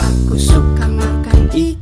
Aku suka makan ikan.